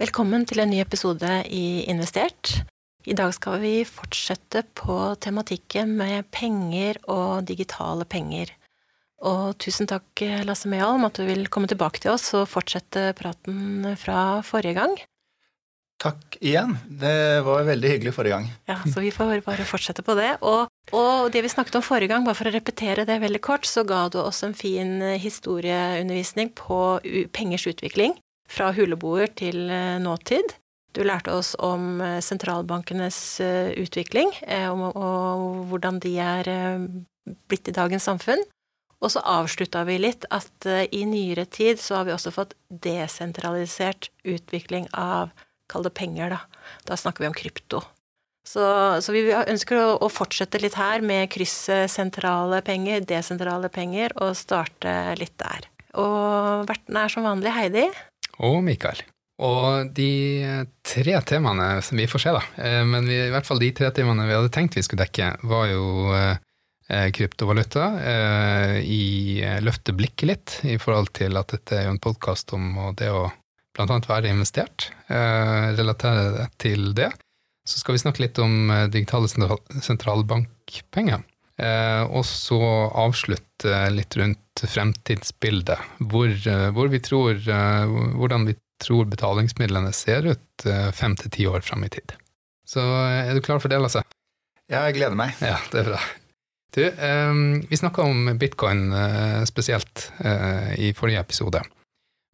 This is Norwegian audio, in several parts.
Velkommen til en ny episode i Investert. I dag skal vi fortsette på tematikken med penger og digitale penger. Og tusen takk, Lasse Meholm, at du vil komme tilbake til oss og fortsette praten fra forrige gang. Takk igjen. Det var veldig hyggelig forrige gang. Ja, Så vi får bare fortsette på det. Og, og, det vi snakket om forrige gang, bare for å repetere det veldig kort, så ga du oss en fin historieundervisning på pengers utvikling fra huleboer til eh, nåtid. Du lærte oss om eh, sentralbankenes eh, utvikling, og hvordan de er blitt i dagens samfunn. Og så avslutta vi litt at i nyere tid så har vi også fått desentralisert utvikling av Kall det penger, da. Da snakker vi om krypto. Så, så vi ønsker å, å, fortsette litt her med krysset sentrale penger, desentrale penger, og starte litt der. Og vertene er som vanlig Heidi og Mikael. Og de tre temaene som vi får se, da, eh, men vi, i hvert fall de tre temaene vi hadde tenkt vi skulle dekke, var jo eh, kryptovaluta. Eh, I løfte blikket litt i forhold til at dette er jo en podkast om det å annet være investert. Relatere til det. Så skal vi snakke litt om digitale sentralbankpenger. Og så avslutte litt rundt fremtidsbildet, hvor, eh, hvor vi tror, eh, hvordan vi tror betalingsmidlene ser ut eh, fem til ti år fram i tid. Så er du klar for det, Lasse? Ja, jeg gleder meg. Ja, det er bra. Du, vi snakka om bitcoin spesielt i forrige episode.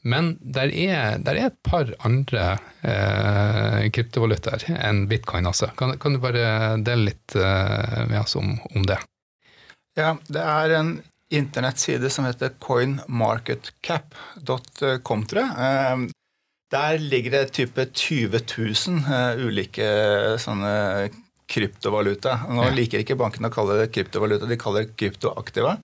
Men der er, der er et par andre eh, kryptovalutaer enn bitcoin også. Kan, kan, du bare dele litt eh, med oss om, om, det? Ja, det er en internettside som heter coinmarketcap.com, tror jeg. Ehm, der ligger det type 20 000 eh, ulike sånne kryptovaluta. Nå liker ikke bankene å kalle det kryptovaluta, de kaller det kryptoaktiva.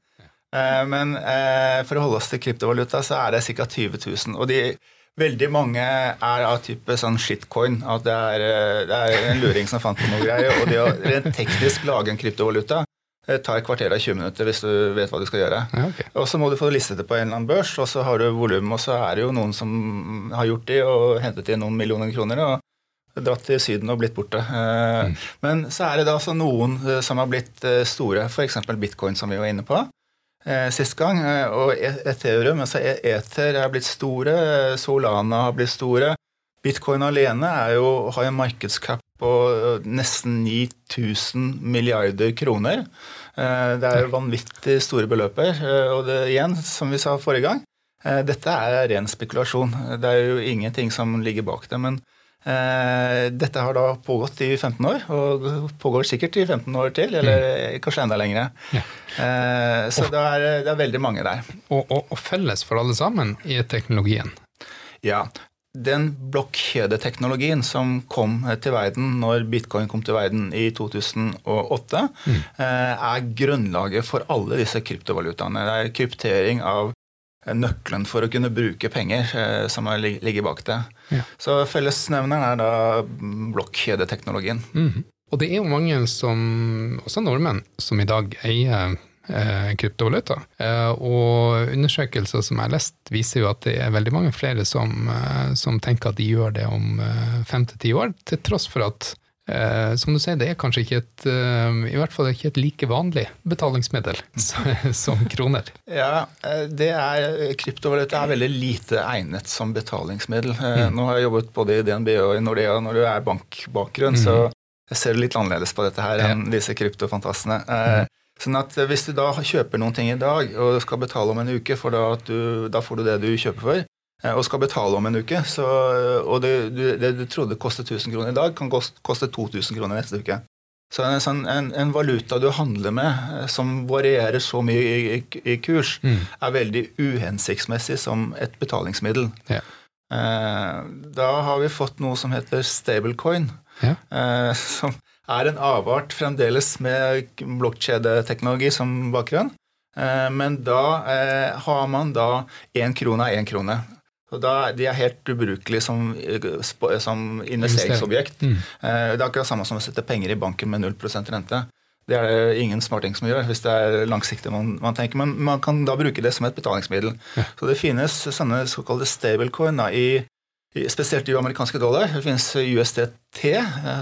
Ehm, men eh, for å holde oss til kryptovaluta, så er det ca. 20 000. Og de, veldig mange er av type sånn shitcoin. At det er, eh, det er en luring som fant på noe greier. Og det å rent teknisk lage en kryptovaluta det tar et kvarter av 20 minutter hvis du vet hva du skal gjøre. Ja, okay. Og så må du få listet det på en eller annen børs, og så har du volum, og så er det jo noen som har gjort det og hentet inn noen millioner kroner. og dratt til Syden og blitt borte. Eh, mm. Men så er det da altså noen eh, som har blitt eh, store, f.eks. bitcoin, som vi var inne på sist gang. Og e-, Ethereum, altså e-, Ether, er blitt store. Solana har blitt store. Bitcoin alene jo, har en markedskap på nesten 9000 milliarder kroner. Eh, det er vanvittig store beløper. Eh, og det, igjen, som vi sa forrige gang, eh, dette er ren spekulasjon. Det er jo ingenting som ligger bak det. Men dette har da pågått i 15 år, og pågår sikkert i 15 år til, eller mm. kanskje enda lenger. Ja. så det er, det er, veldig mange der. Og, og, og felles for alle sammen er teknologien. Ja, den blokkjedeteknologien som kom til verden når bitcoin kom til verden i 2008, mm. Eh, er grunnlaget for alle disse kryptovalutaene. Det er kryptering av nøkkelen for å kunne bruke penger eh, som ligger bak det. Ja. Så fellesnevneren er da blokkjedeteknologien. Mm. Og det er jo mange som, også nordmenn, som i dag eier eh, kryptovaluta. Eh, og undersøkelser som jeg har lest, viser jo at det er veldig mange flere som, eh, som tenker at de gjør det om eh, fem til ti år, til tross for at eh, som du sier, det er kanskje ikke et eh, i hvert fall ikke et like vanlig betalingsmiddel som kroner. Ja, det er, kryptovaluta er veldig lite egnet som betalingsmiddel. Mm. Nå har jeg jobbet både i DNB og i Nordea. Når du er bankbakgrunn, mm. så jeg ser litt annerledes på dette her enn disse kryptofantasene. Mm. Sånn at eh, Hvis du da kjøper noen ting i dag og skal betale om en uke, for da, du, da får du det du kjøper for, eh, og skal betale om en uke, så, og det du, det du trodde kostet 1000 kroner i dag, kan koste 2000 kroner neste uke. Så en, sånn, en, en, valuta du handler med eh, som varierer så mye i, i, i kurs, mm. er veldig uhensiktsmessig som et betalingsmiddel. Ja. Eh, da har vi fått noe som heter stablecoin. Ja. Eh, som er en avart fremdeles med blokkjedeteknologi som bakgrunn. Eh, men da eh, har man da én krone av én krone. Og da, De er helt ubrukelige som, som investeringsobjekt. Mm. Det er akkurat samme som å sette penger i banken med 0 rente. Det er det ingen smarting som gjør, hvis det er langsiktig man, man, tenker. Men man kan da bruke det som et betalingsmiddel. Ja. Så det finnes sånne såkalte stablecoin da, i spesielt i amerikanske dollar. Det finnes USDT,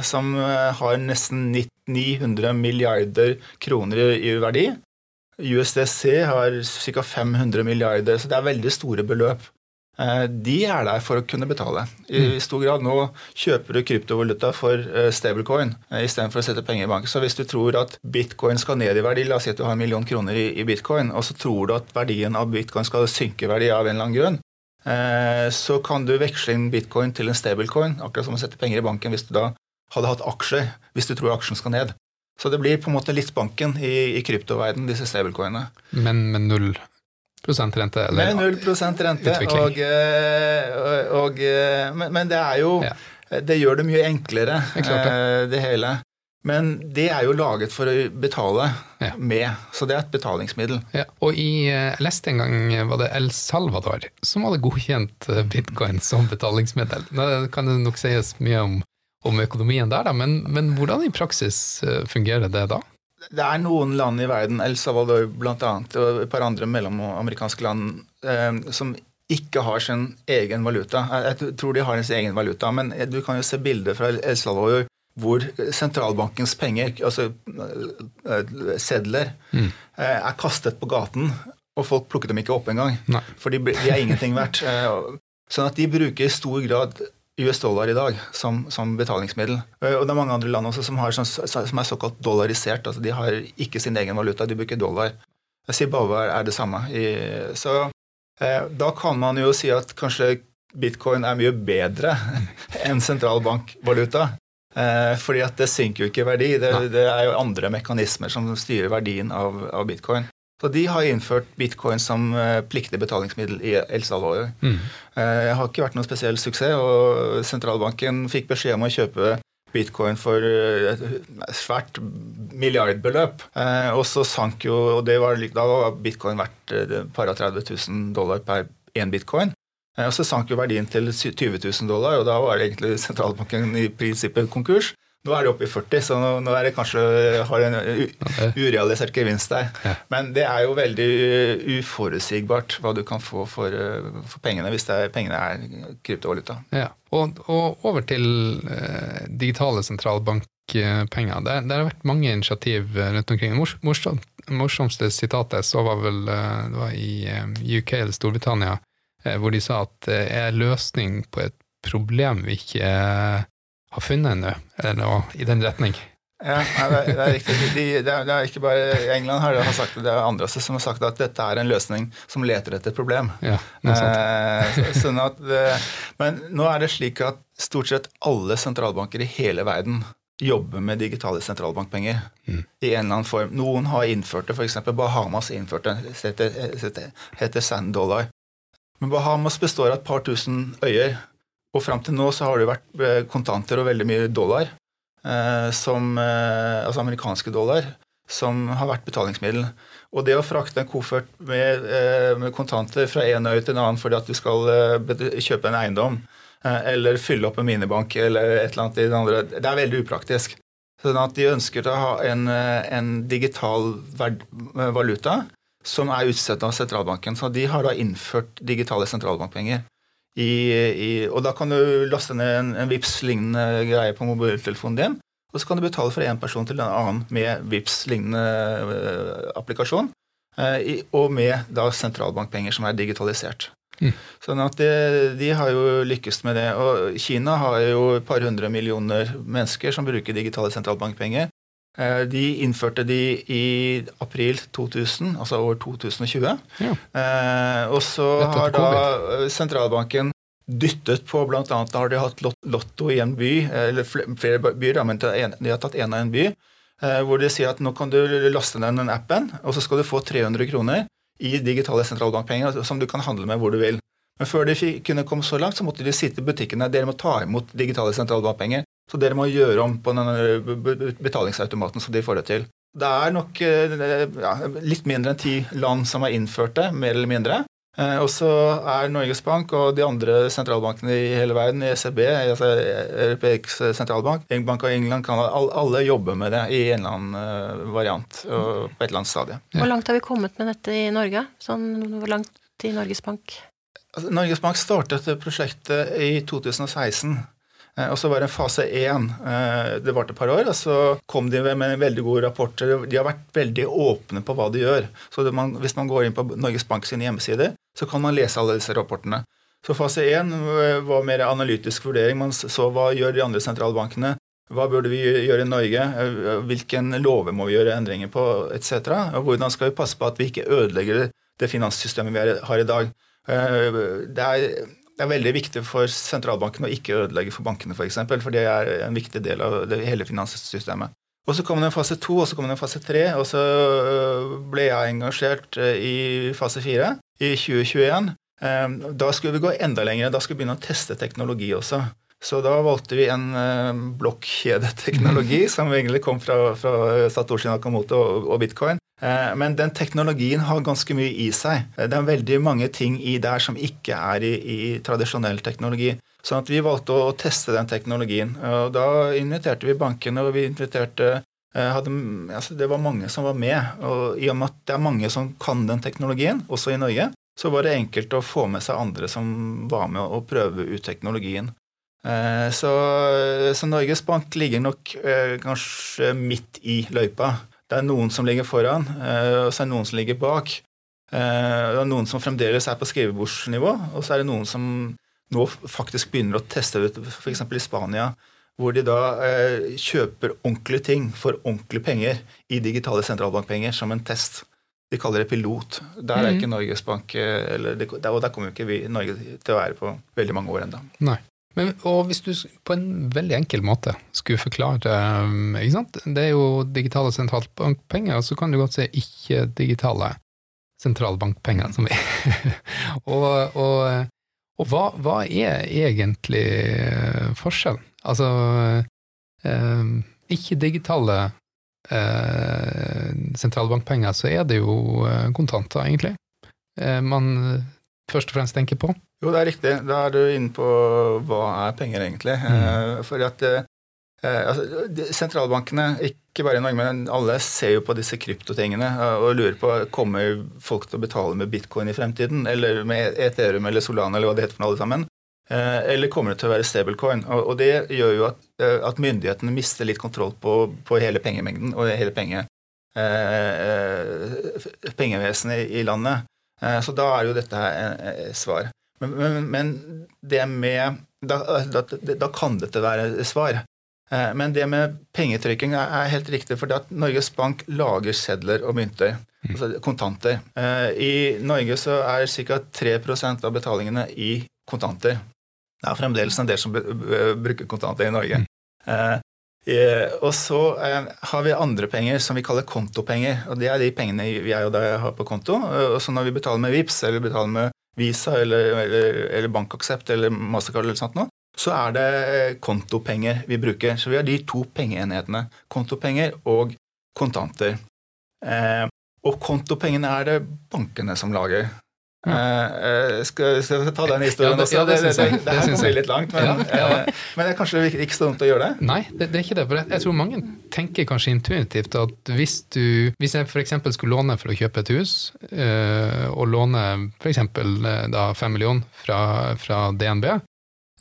som har nesten 900 milliarder kroner i verdi. USDC har ca. 500 milliarder, så det er veldig store beløp. Eh, de er der for å kunne betale. I mm. stor grad nå kjøper du kryptovaluta for eh, stablecoin eh, istedenfor å sette penger i banken. Så hvis du tror at bitcoin skal ned i verdi, la oss si at du har en million kroner i bitcoin, og så tror du at verdien av bitcoin skal synke i verdi av en eller annen grunn, så kan du veksle inn bitcoin til en stablecoin, akkurat som å sette penger i banken hvis du da hadde hatt aksjer, hvis du tror aksjen skal ned. Så det blir på en måte litt banken i, i kryptoverden, disse stablecoinene. Men med null rente? Eller? Med 0 rente. Og, og, og, eh, men, men, det er jo ja. Det gjør det mye enklere, det. Eh, det. hele. Men det er jo laget for å betale ja. med, så det er et betalingsmiddel. Ja. Og i, jeg leste en gang var det El Salvador som hadde godkjent bitcoin som betalingsmiddel. Nå kan det nok sies mye om, om økonomien der, da, men, men hvordan i praksis fungerer det da? Det er noen land i verden, El Salvador bl.a., og et par andre mellomamerikanske land, eh, som ikke har sin egen valuta. Jeg tror de har sin egen valuta, men du kan jo se bilder fra El Salvador hvor sentralbankens penger, altså eh, sedler, mm. Eh, er kastet på gaten, og folk plukker dem ikke opp engang. For de, de er ingenting verdt. Sånn at de bruker i stor grad US dollar i dag som, som, betalingsmiddel. Eh, og det er mange andre land også som, har, som, som er såkalt dollarisert. altså De har ikke sin egen valuta, de bruker dollar. Zimbabwe er det samme. Så eh, da kan man jo si at kanskje bitcoin er mye bedre enn sentralbankvaluta. Eh, fordi at det synker jo ikke verdi. Det, det, er jo andre mekanismer som styrer verdien av, av bitcoin. Så de har innført bitcoin som eh, pliktig betalingsmiddel i El Salvador. Mm. Eh, har ikke vært noen spesiell suksess, og sentralbanken fikk beskjed om å kjøpe bitcoin for eh, et svært milliardbeløp. Og så sank jo og var, Da var bitcoin verdt et par og 30 000 dollar per én bitcoin. Og så sank jo verdien til 20 000 dollar, og da var egentlig sentralbanken i prinsippet konkurs. Nå er det oppe i 40, så nå, er det kanskje har en urealisert gevinst der. Ja. Men det er jo veldig uforutsigbart hva du kan få for, for pengene hvis er, pengene er kryptovaluta. Ja. Og, og, over til eh, digitale sentralbankpenger. Det, det, har vært mange initiativ rundt omkring. Morsomt, morsomste sitatet så var vel det var i UK eller Storbritannia, hvor de sa at det er løsning på et problem vi ikke har funnet ennå, eller noe i den retning. Ja, det, er, det er riktig. De, det, er, det, er, ikke bare England har, har sagt det, det er andre også som har sagt at dette er en løsning som leter etter et problem. Ja, eh, sånn at, men nå er det slik at stort sett alle sentralbanker i hele verden jobber med digitale sentralbankpenger mm. i en eller annen form. Noen har innført det, f.eks. Bahamas innførte det, heter, heter sand dollar. Men Bahamas består av et par tusen øyer. Og fram til nå så har det vært eh, kontanter og veldig mye dollar, eh, som, eh, altså amerikanske dollar, som har vært betalingsmiddel. Og det å frakte en koffert med, med kontanter fra en øy til en annen fordi at du skal kjøpe en eiendom, eller fylle opp en minibank eller et eller annet i den andre, det er veldig upraktisk. Sånn at de ønsker å ha en, en digital valuta som er utstedt av sentralbanken. Så de har da innført digitale sentralbankpenger. I, i, og da kan du laste ned en, en vips lignende greie på mobiltelefonen din. Og så kan du betale fra én person til en annen med vips lignende uh, applikasjon. Uh, og med da sentralbankpenger som er digitalisert. Mm. Sånn at de, de, har jo lykkes med det. Og Kina har jo et par hundre millioner mennesker som bruker digitale sentralbankpenger. Uh, de innførte de i april 2000, altså år 2020. Ja. og så har da sentralbanken dyttet på bl.a. har de hatt Lotto i en by, eller flere byer, men de har tatt én av en by, eh, hvor de sier at nå kan du laste ned den appen, og så skal du få 300 kroner i digitale sentralbankpenger som du kan handle med hvor du vil. Men før de kunne komme så langt, så måtte de sitte i butikkene. Dere må ta imot digitale sentralbankpenger. Så dere må gjøre om på denne betalingsautomaten så de får det til. Det er nok eh, ja, litt mindre enn ti land som har innført det, mer eller mindre. Eh, og så er Norges Bank og de andre sentralbankene i hele verden, ECB, altså Europeisk sentralbank, Bank og England, kan alle jobbe med det i en eller annen eh, variant og på et eller annet stadie. Hvor langt har vi kommet med dette i Norge? Sånn, hvor langt i Norges Bank? altså, Norges Bank startet prosjektet i 2016. Eh, og så var det fase én. Eh, det varte et par år, og så kom de med veldig gode rapporter. De har vært veldig åpne på hva de gjør. Så man, Hvis man går inn på Norges Bank sine hjemmesider, så kan man lese alle disse rapportene. Så fase én eh, var mer analytisk vurdering. Man så hva gjør de andre sentralbankene. Hva burde vi gjøre i Norge? Hvilken lover må vi gjøre endringer på, etc. Hvordan skal vi passe på at vi ikke ødelegger det finanssystemet vi har i dag? Det er det er veldig viktig for sentralbanken å ikke ødelegge for bankene, f.eks., for, eksempel, for det er en viktig del av det hele finanssystemet. Og Så kom det en fase to, og så kom det en fase tre, og så øh, ble jeg engasjert øh, i fase fire i 2021. Ehm, da skulle vi gå enda lenger. Da skulle vi begynne å teste teknologi også. Så da valgte vi en uh, blokkjedeteknologi som egentlig kom fra, fra Satoshi Nakamoto og, og bitcoin. Uh, men den teknologien har ganske mye i seg. Det er veldig mange ting i der som ikke er i, i tradisjonell teknologi. Så sånn vi valgte å, teste den teknologien. Og da inviterte vi bankene, og vi inviterte uh, hadde, altså det var mange som var med. Og i og med at det er mange som kan den teknologien, også i Norge, så var det enkelt å få med seg andre som var med å prøve ut teknologien. Eh, så, så, Norges Bank ligger nok eh, kanskje midt i løypa. Det er noen som ligger foran, eh, og så er det noen som ligger bak. Det er noen som fremdeles er på skrivebordsnivå, og så er det noen som nå faktisk begynner å teste ut, f.eks. i Spania, hvor de da kjøper ordentlige ting for ordentlige penger i digitale sentralbankpenger som en test. De kaller det pilot. Der er mm. ikke Norges Bank eller, Og der kommer jo ikke vi Norge til å være på veldig mange år ennå. Men, og hvis du på en veldig enkel måte skulle forklare um, ikke sant? Det er jo digitale sentralbankpenger, og så kan du godt si ikke-digitale sentralbankpenger. Som vi. og, og, og hva, hva, er egentlig uh, forskjellen? Altså um, ikke-digitale uh, sentralbankpenger, så er det jo kontanter, egentlig. man først og fremst tenker på. Jo, det er riktig. Da er du inne på hva er penger, egentlig. Mm. Eh, for at eh, altså, Sentralbankene, ikke bare i Norge, men alle ser jo på disse kryptotingene og lurer på kommer folk til å betale med bitcoin i fremtiden, eller med Ethereum eller Solana eller hva det heter for noe, alle sammen. Eh, eller kommer det til å være stablecoin? Og, det gjør jo at, at myndighetene mister litt kontroll på, på hele pengemengden og hele penge, pengevesenet i landet. Så da er jo dette et svar. Men, men, men det med da, da, da, kan dette være svar. Eh, men det med pengetrykking er helt riktig, for Norges Bank lager sedler og mynter. Mm. Altså kontanter. Eh, I Norge så er ca. 3% av betalingene i kontanter. Det er fremdeles en del som bruker kontanter i Norge. Mm. Og så har vi andre penger som vi kaller kontopenger. og Det er de pengene jeg og har på konto. Og så når vi betaler med VIPS eller betaler med Visa eller, eller, eller Bankaksept eller Mastercard eller sånt noe, så er det eh, kontopenger vi bruker. Så vi har de to pengeenhetene. Kontopenger og kontanter. Eh, og kontopengene er det bankene som lager. Ja. Uh, skal, skal, jeg ta den historien ja, det, ja, det, det, det, det, her kommer litt langt, men, uh, men det er kanskje ikke så dumt å gjøre det? Nei, det, er ikke det. For jeg, tror mange tenker kanskje intuitivt at hvis du Hvis jeg f.eks. skulle låne for å kjøpe et hus, uh, og låne f.eks. da fem millioner fra, fra, DNB,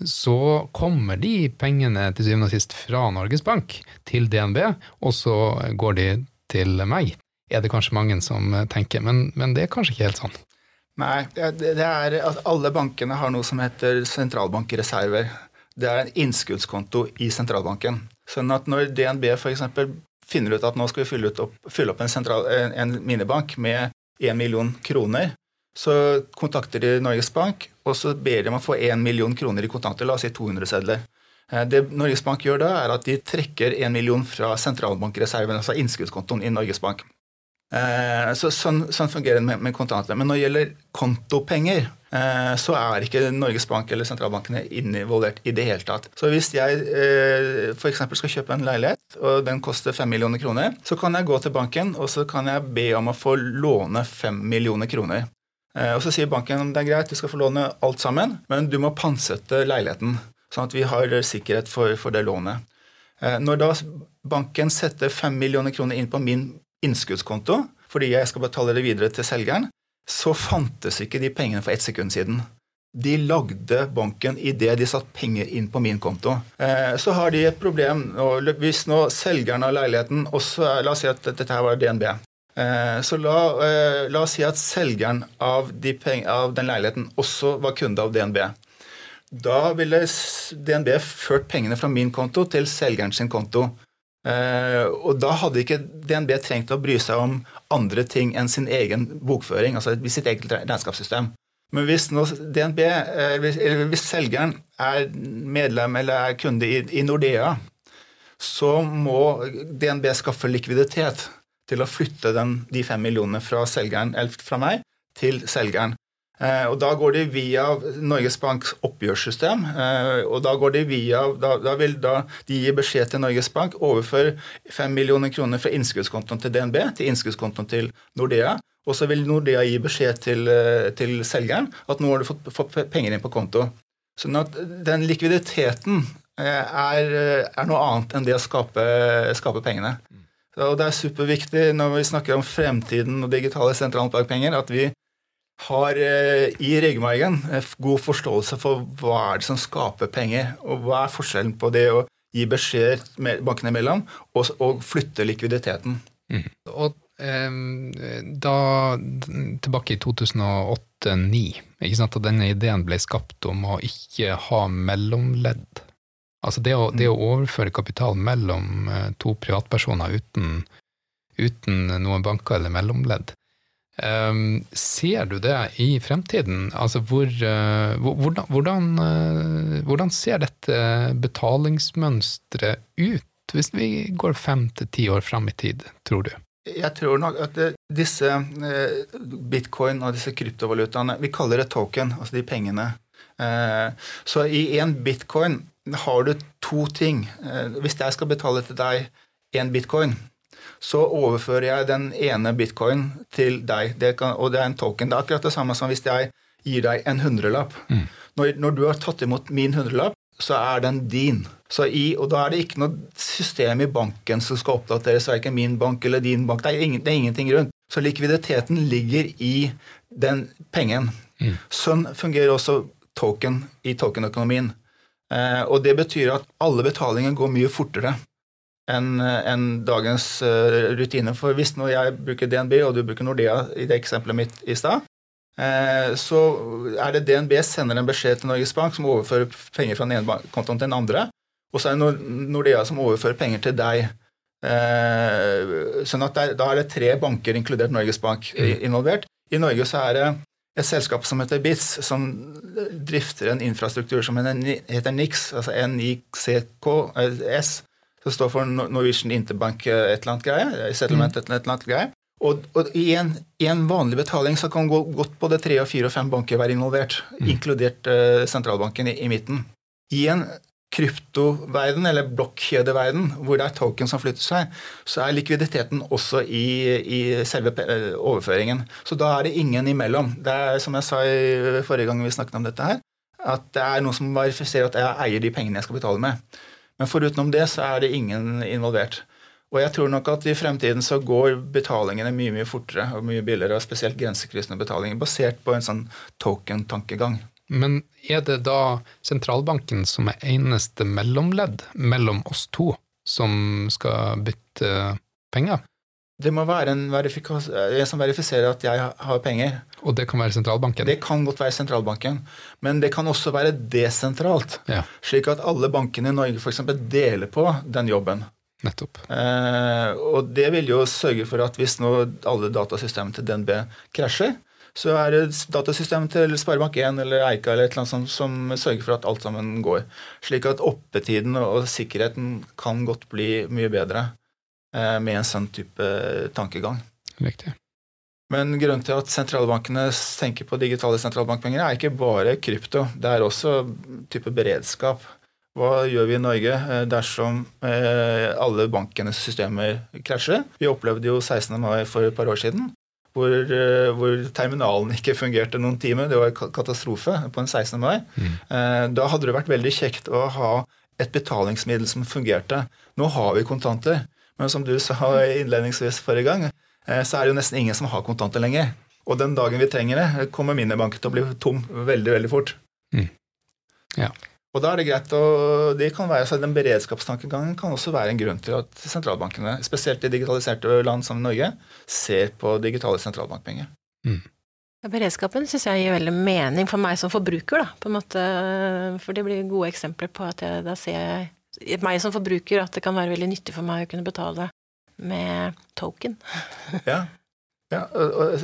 så kommer de pengene til syvende og sist fra Norges Bank til DNB, og så går de til meg. Er det kanskje mange som tenker, men, men det er kanskje ikke helt sånn. Nei, det er at alle bankene har noe som heter sentralbankreserver. Det er en innskuddskonto i sentralbanken. Sånn at når DNB f.eks. finner ut at nå skal vi fylle, opp, fylle opp en, sentral, en, minibank med 1 million kroner, så kontakter de Norges Bank, og så ber de om å få 1 million kroner i kontanter, la oss si 200 sedler. Eh, det Norges Bank gjør da, er at de trekker 1 million fra sentralbankreserven, altså innskuddskontoen i Norges Bank. Eh, så sånn, sånn, fungerer det med, med kontanter. Men når det gjelder kontopenger, eh, så er ikke Norges Bank eller sentralbankene involvert i det hele tatt. Så hvis jeg eh, f.eks. skal kjøpe en leilighet, og den koster 5 millioner kroner, så kan jeg gå til banken og så kan jeg be om å få låne 5 millioner kroner. Og så sier banken det er greit, du skal få låne alt sammen, men du må pantsette leiligheten. Sånn at vi har sikkerhet for, for det lånet. Når da banken setter 5 millioner kroner inn på min innskuddskonto fordi jeg skal betale det videre til selgeren, så fantes ikke de pengene for ett sekund siden. de lagde banken idet de satt penger inn på min konto. Eh, så har de et problem hvis nå selgeren av leiligheten også La oss si at dette her var DNB. Eh, så la, eh, la, oss si at selgeren av, de av, den leiligheten også var kunde av DNB. Da ville DNB ført pengene fra min konto til selgeren sin konto. Og da hadde ikke DNB trengt å bry seg om andre ting enn sin egen bokføring, altså sitt eget regnskapssystem. Men hvis DNB, eller hvis selgeren er medlem eller er kunde i, Nordea, så må DNB skaffe likviditet til å flytte den, de fem millionene fra, selgeren, fra meg til selgeren. Eh, og Da går de via Norges Banks oppgjørssystem. Eh, og Da går de via, da, da vil da de gi beskjed til Norges Bank overfor 5 millioner kroner fra innskuddskontoen til DNB til innskuddskontoen til Nordea. Og så vil Nordea gi beskjed til, eh, til selgeren at nå har du fått, fått, penger inn på konto. Sånn at den likviditeten er, er noe annet enn det å skape, skape pengene. Og det er superviktig når vi snakker om fremtiden og digitale sentralbankpenger, at vi har eh, i ryggmargen god forståelse for hva er det som skaper penger, og hva er forskjellen på det å gi beskjed bankene imellom og, og flytte likviditeten. Mm. Og da, tilbake i 2008-2009, at denne ideen ble skapt om å ikke ha mellomledd. Altså det å, det å overføre kapital mellom eh, to privatpersoner uten, uten noen banker eller mellomledd. Um, ser du det i fremtiden? Altså hvor, uh, hvordan, hvordan, uh, hvordan, ser dette betalingsmønsteret ut, hvis vi går fem til ti år fram i tid, tror du? Jeg tror nok at disse uh, bitcoin og disse kryptovalutaene Vi kaller det token, altså de pengene. Eh, så i en bitcoin har du to ting. Eh, hvis jeg skal betale til deg én bitcoin, så overfører jeg den ene bitcoin til deg, det kan, og det er en token. Det er akkurat det samme som hvis jeg gir deg en hundrelapp. Mm. Når, når, du har tatt imot min hundrelapp, så er den din. I, og da er det ikke noe system i banken som skal oppdateres, verken min bank eller din bank. Det er, ingen, det er ingenting rundt. Så likviditeten ligger i den pengen. Mm. Sånn fungerer også token i tokenøkonomien. Eh, og det betyr at alle betalinger går mye fortere enn en dagens uh, rutine. For hvis nå jeg bruker DNB, og du bruker Nordea i det eksempelet mitt i stad, eh, så er det DNB sender en beskjed til Norges Bank som overfører penger fra den ene kontoen til den andre. Og så er det Nordea som overfører penger til deg. Eh, sånn at der, Da er det tre banker, inkludert Norges Bank, mm. involvert. I Norge så er det et selskap som heter BITS, som drifter en infrastruktur som heter NIX, altså NICKS, som står for Norwegian Interbank eh, et eller annet greie, settlement mm. et eller annet greie. Og, og i, en, i, en, vanlig betaling så kan gå godt både tre og fire og fem banker være involvert, mm. inkludert uh, sentralbanken i, i, midten. I en kryptoverden, eller blokkjedeverden, hvor det er token som flytter seg, så er likviditeten også i, i, selve eh, overføringen. Så da er det ingen imellom. Det er som jeg sa i forrige gang vi snakket om dette her, at det er noen som verifiserer at jeg eier de pengene jeg skal betale med. Men forutenom det så er det ingen involvert. Og jeg tror nok at i fremtiden så går betalingene mye mye fortere og mye billigere, og spesielt grensekryssende betalinger, basert på en sånn token-tankegang. Men er det da sentralbanken som er eneste mellomledd mellom oss to, som skal bytte penger? Det må være en, en, som verifiserer at jeg har penger. Og det kan være sentralbanken? Det kan godt være sentralbanken. Men det kan også være desentralt. Ja. Slik at alle bankene i Norge f.eks. deler på den jobben. Nettopp. Eh, og det vil jo sørge for at hvis nå alle datasystemene til DNB krasjer, så er det datasystemet til Sparebank1 eller Eika eller et eller annet som, som, sørger for at alt sammen går. Slik at oppetiden og sikkerheten kan godt bli mye bedre eh, med en sånn type tankegang. Riktig. Men grunnen til at sentralbankene tenker på digitale sentralbankpenger, er ikke bare krypto. Det er også type beredskap. Hva gjør vi i Norge eh, dersom eh, alle bankenes systemer krasjer? Vi opplevde jo 16. mai for et par år siden hvor, eh, hvor, terminalen ikke fungerte noen timer. Det var en katastrofe på en 16. mai. Mm. Da hadde det vært veldig kjekt å ha et betalingsmiddel som fungerte. Nå har vi kontanter, men som du sa innledningsvis forrige gang, så er det jo nesten ingen som har kontanter lenger. Og den dagen vi trenger det, kommer minibanken til å bli tom veldig, veldig fort. Mm. Ja. Og da er det greit å det kan være, så Den beredskapstankegangen kan også være en grunn til at sentralbankene, spesielt i digitaliserte land som Norge, ser på digitale sentralbankpenger. Mm. Ja, beredskapen syns jeg gir veldig mening for meg som forbruker, da, på en måte. For det blir gode eksempler på at jeg, da ser jeg meg som forbruker at det kan være veldig nyttig for meg å kunne betale med token. ja. ja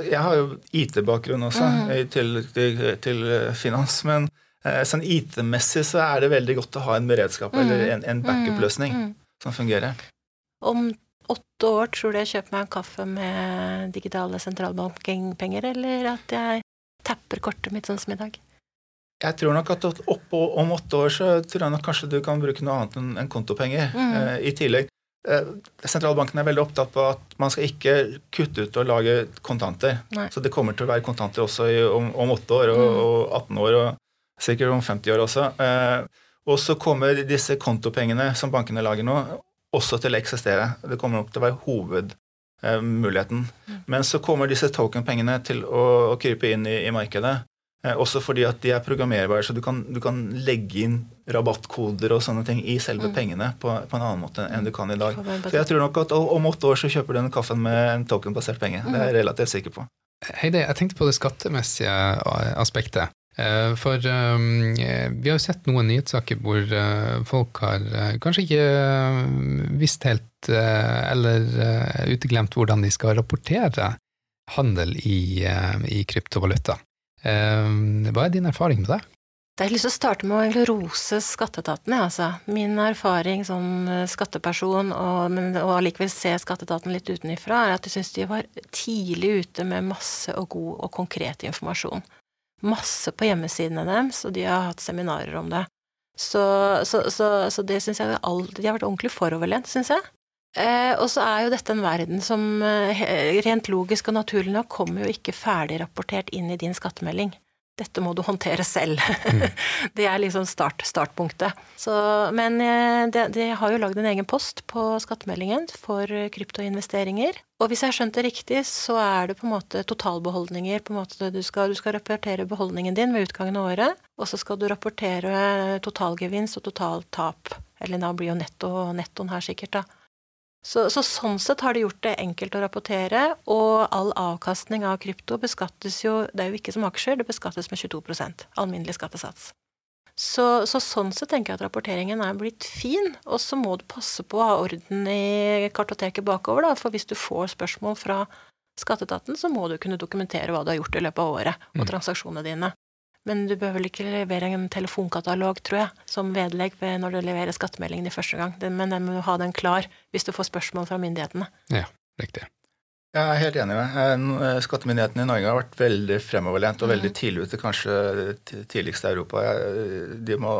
jeg har jo IT-bakgrunn også, mm. til, til, til, finans. Men eh, sånn IT-messig så er det veldig godt å ha en beredskap mm. eller en, en backup-løsning mm. som fungerer. Om åtte år tror du jeg kjøper meg en kaffe med digitale sentralbankpenger, eller at jeg tapper kortet mitt sånn som i dag? Jeg tror nok at oppå, om åtte år så tror jeg nok kanskje du kan bruke noe annet enn kontopenger mm. eh, i tillegg. Eh, sentralbanken er veldig opptatt på at man skal ikke kutte ut og lage kontanter. Nei. Så det kommer til å være kontanter også i, om, om 8 år og, mm. og, 18 år og sikkert om 50 år også. Eh, og så kommer disse kontopengene som bankene lager nå, også til å eksistere. Det kommer nok til å være hovedmuligheten. Mm. Men så kommer disse token-pengene til å, å krype inn i, i markedet. Eh, også fordi at de er programmerbare, så du kan, du kan, legge inn rabattkoder og sånne ting i selve mm. pengene på, på, en annen måte enn du kan i dag. Så jeg tror nok at om åtte år så kjøper du en kaffen med en tokenbasert penge. Det er jeg mm. relativt sikker på. Heidi, jeg tenkte på det skattemessige aspektet. Eh, for um, vi har jo sett noen nyhetssaker hvor uh, folk har uh, kanskje ikke visst helt uh, eller uteglemt hvordan de skal rapportere handel i, i kryptovaluta. Ehm, hva er din erfaring med det? Jeg har lyst til å starte med å rose skatteetaten. Altså. Min erfaring som eh, skatteperson, og, og allikevel se skatteetaten litt utenifra, er at jeg syns de var tidlig ute med masse og god og konkret informasjon. Masse på hjemmesidene deres, og de har hatt seminarer om det. Så, så, så, så det syns jeg De har vært ordentlig foroverlent, syns jeg. Eh, og så er jo dette en verden som eh, rent logisk og naturlig nok kommer jo ikke ferdigrapportert inn i din skattemelding. Dette må du håndtere selv. Mm. det er liksom start, startpunktet. Så, men eh, de, de, har jo lagd en egen post på skattemeldingen for kryptoinvesteringer. Og hvis jeg har skjønt det riktig, så er det på en måte totalbeholdninger. på en måte Du skal, du skal rapportere beholdningen din ved utgangen av året, og så skal du rapportere totalgevinst og totaltap. Eller da blir jo netto, nettoen her sikkert, da. Så, så, sånn sett har det gjort det enkelt å rapportere, og all avkastning av krypto beskattes jo Det er jo ikke som aksjer, det beskattes med 22% alminnelig skattesats. Så, så, sånn sett tenker jeg at rapporteringen er blitt fin, og så må du passe på å ha orden i kartoteket bakover, da, for hvis du får spørsmål fra skatteetaten, så må du kunne dokumentere hva du har gjort i løpet av året, og mm. transaksjonene dine. Men du bør vel ikke levere en telefonkatalog, tror jeg, som vedlegg når du leverer skattemeldingen i første gang. Men den må ha den klar hvis du får spørsmål fra myndighetene. Ja, riktig. Jeg er helt enig med deg. Skattemyndighetene i Norge har vært veldig fremoverlent og veldig mm. tidlig ute, kanskje tidligst i Europa. De må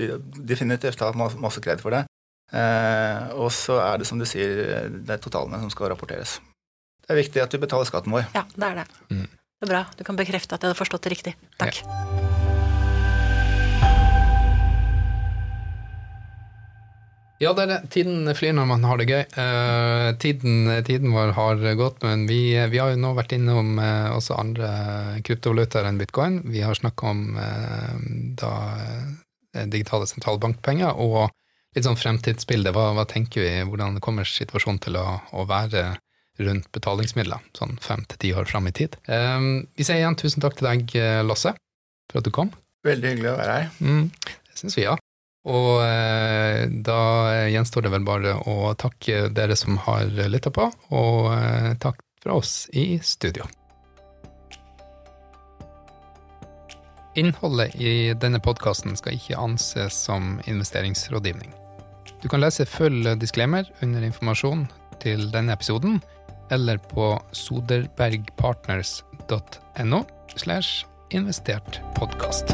de definitivt ha masse kred for det. Eh, og så er det som du sier, det er totalene som skal rapporteres. Det er viktig at vi betaler skatten vår. Ja, det er det. Mm. Det er bra. Du kan bekrefte at jeg hadde forstått det riktig. Takk. Ja. Ja, det er det. tiden flyr når man har det gøy. Uh, tiden, tiden, vår har gått, men vi, vi, har jo nå vært innom uh, også andre kryptovalutaer enn bitcoin. Vi har snakka om uh, da, digitale sentralbankpenger og litt sånn fremtidsbilde. Hva, hva, tenker vi, hvordan kommer situasjonen til å, å være rundt betalingsmidler, sånn fem til ti år fram i tid. Um, vi sier igjen tusen takk til deg, Lasse, for at du kom. Veldig hyggelig å være her. Mm, det syns vi, ja. Og eh, da gjenstår det vel bare å takke dere som har lytta på, og eh, takk fra oss i studio. Innholdet i denne podkasten skal ikke anses som investeringsrådgivning. Du kan lese full disclaimer under informasjon til denne episoden eller på soderbergpartners.no slash investert podkast.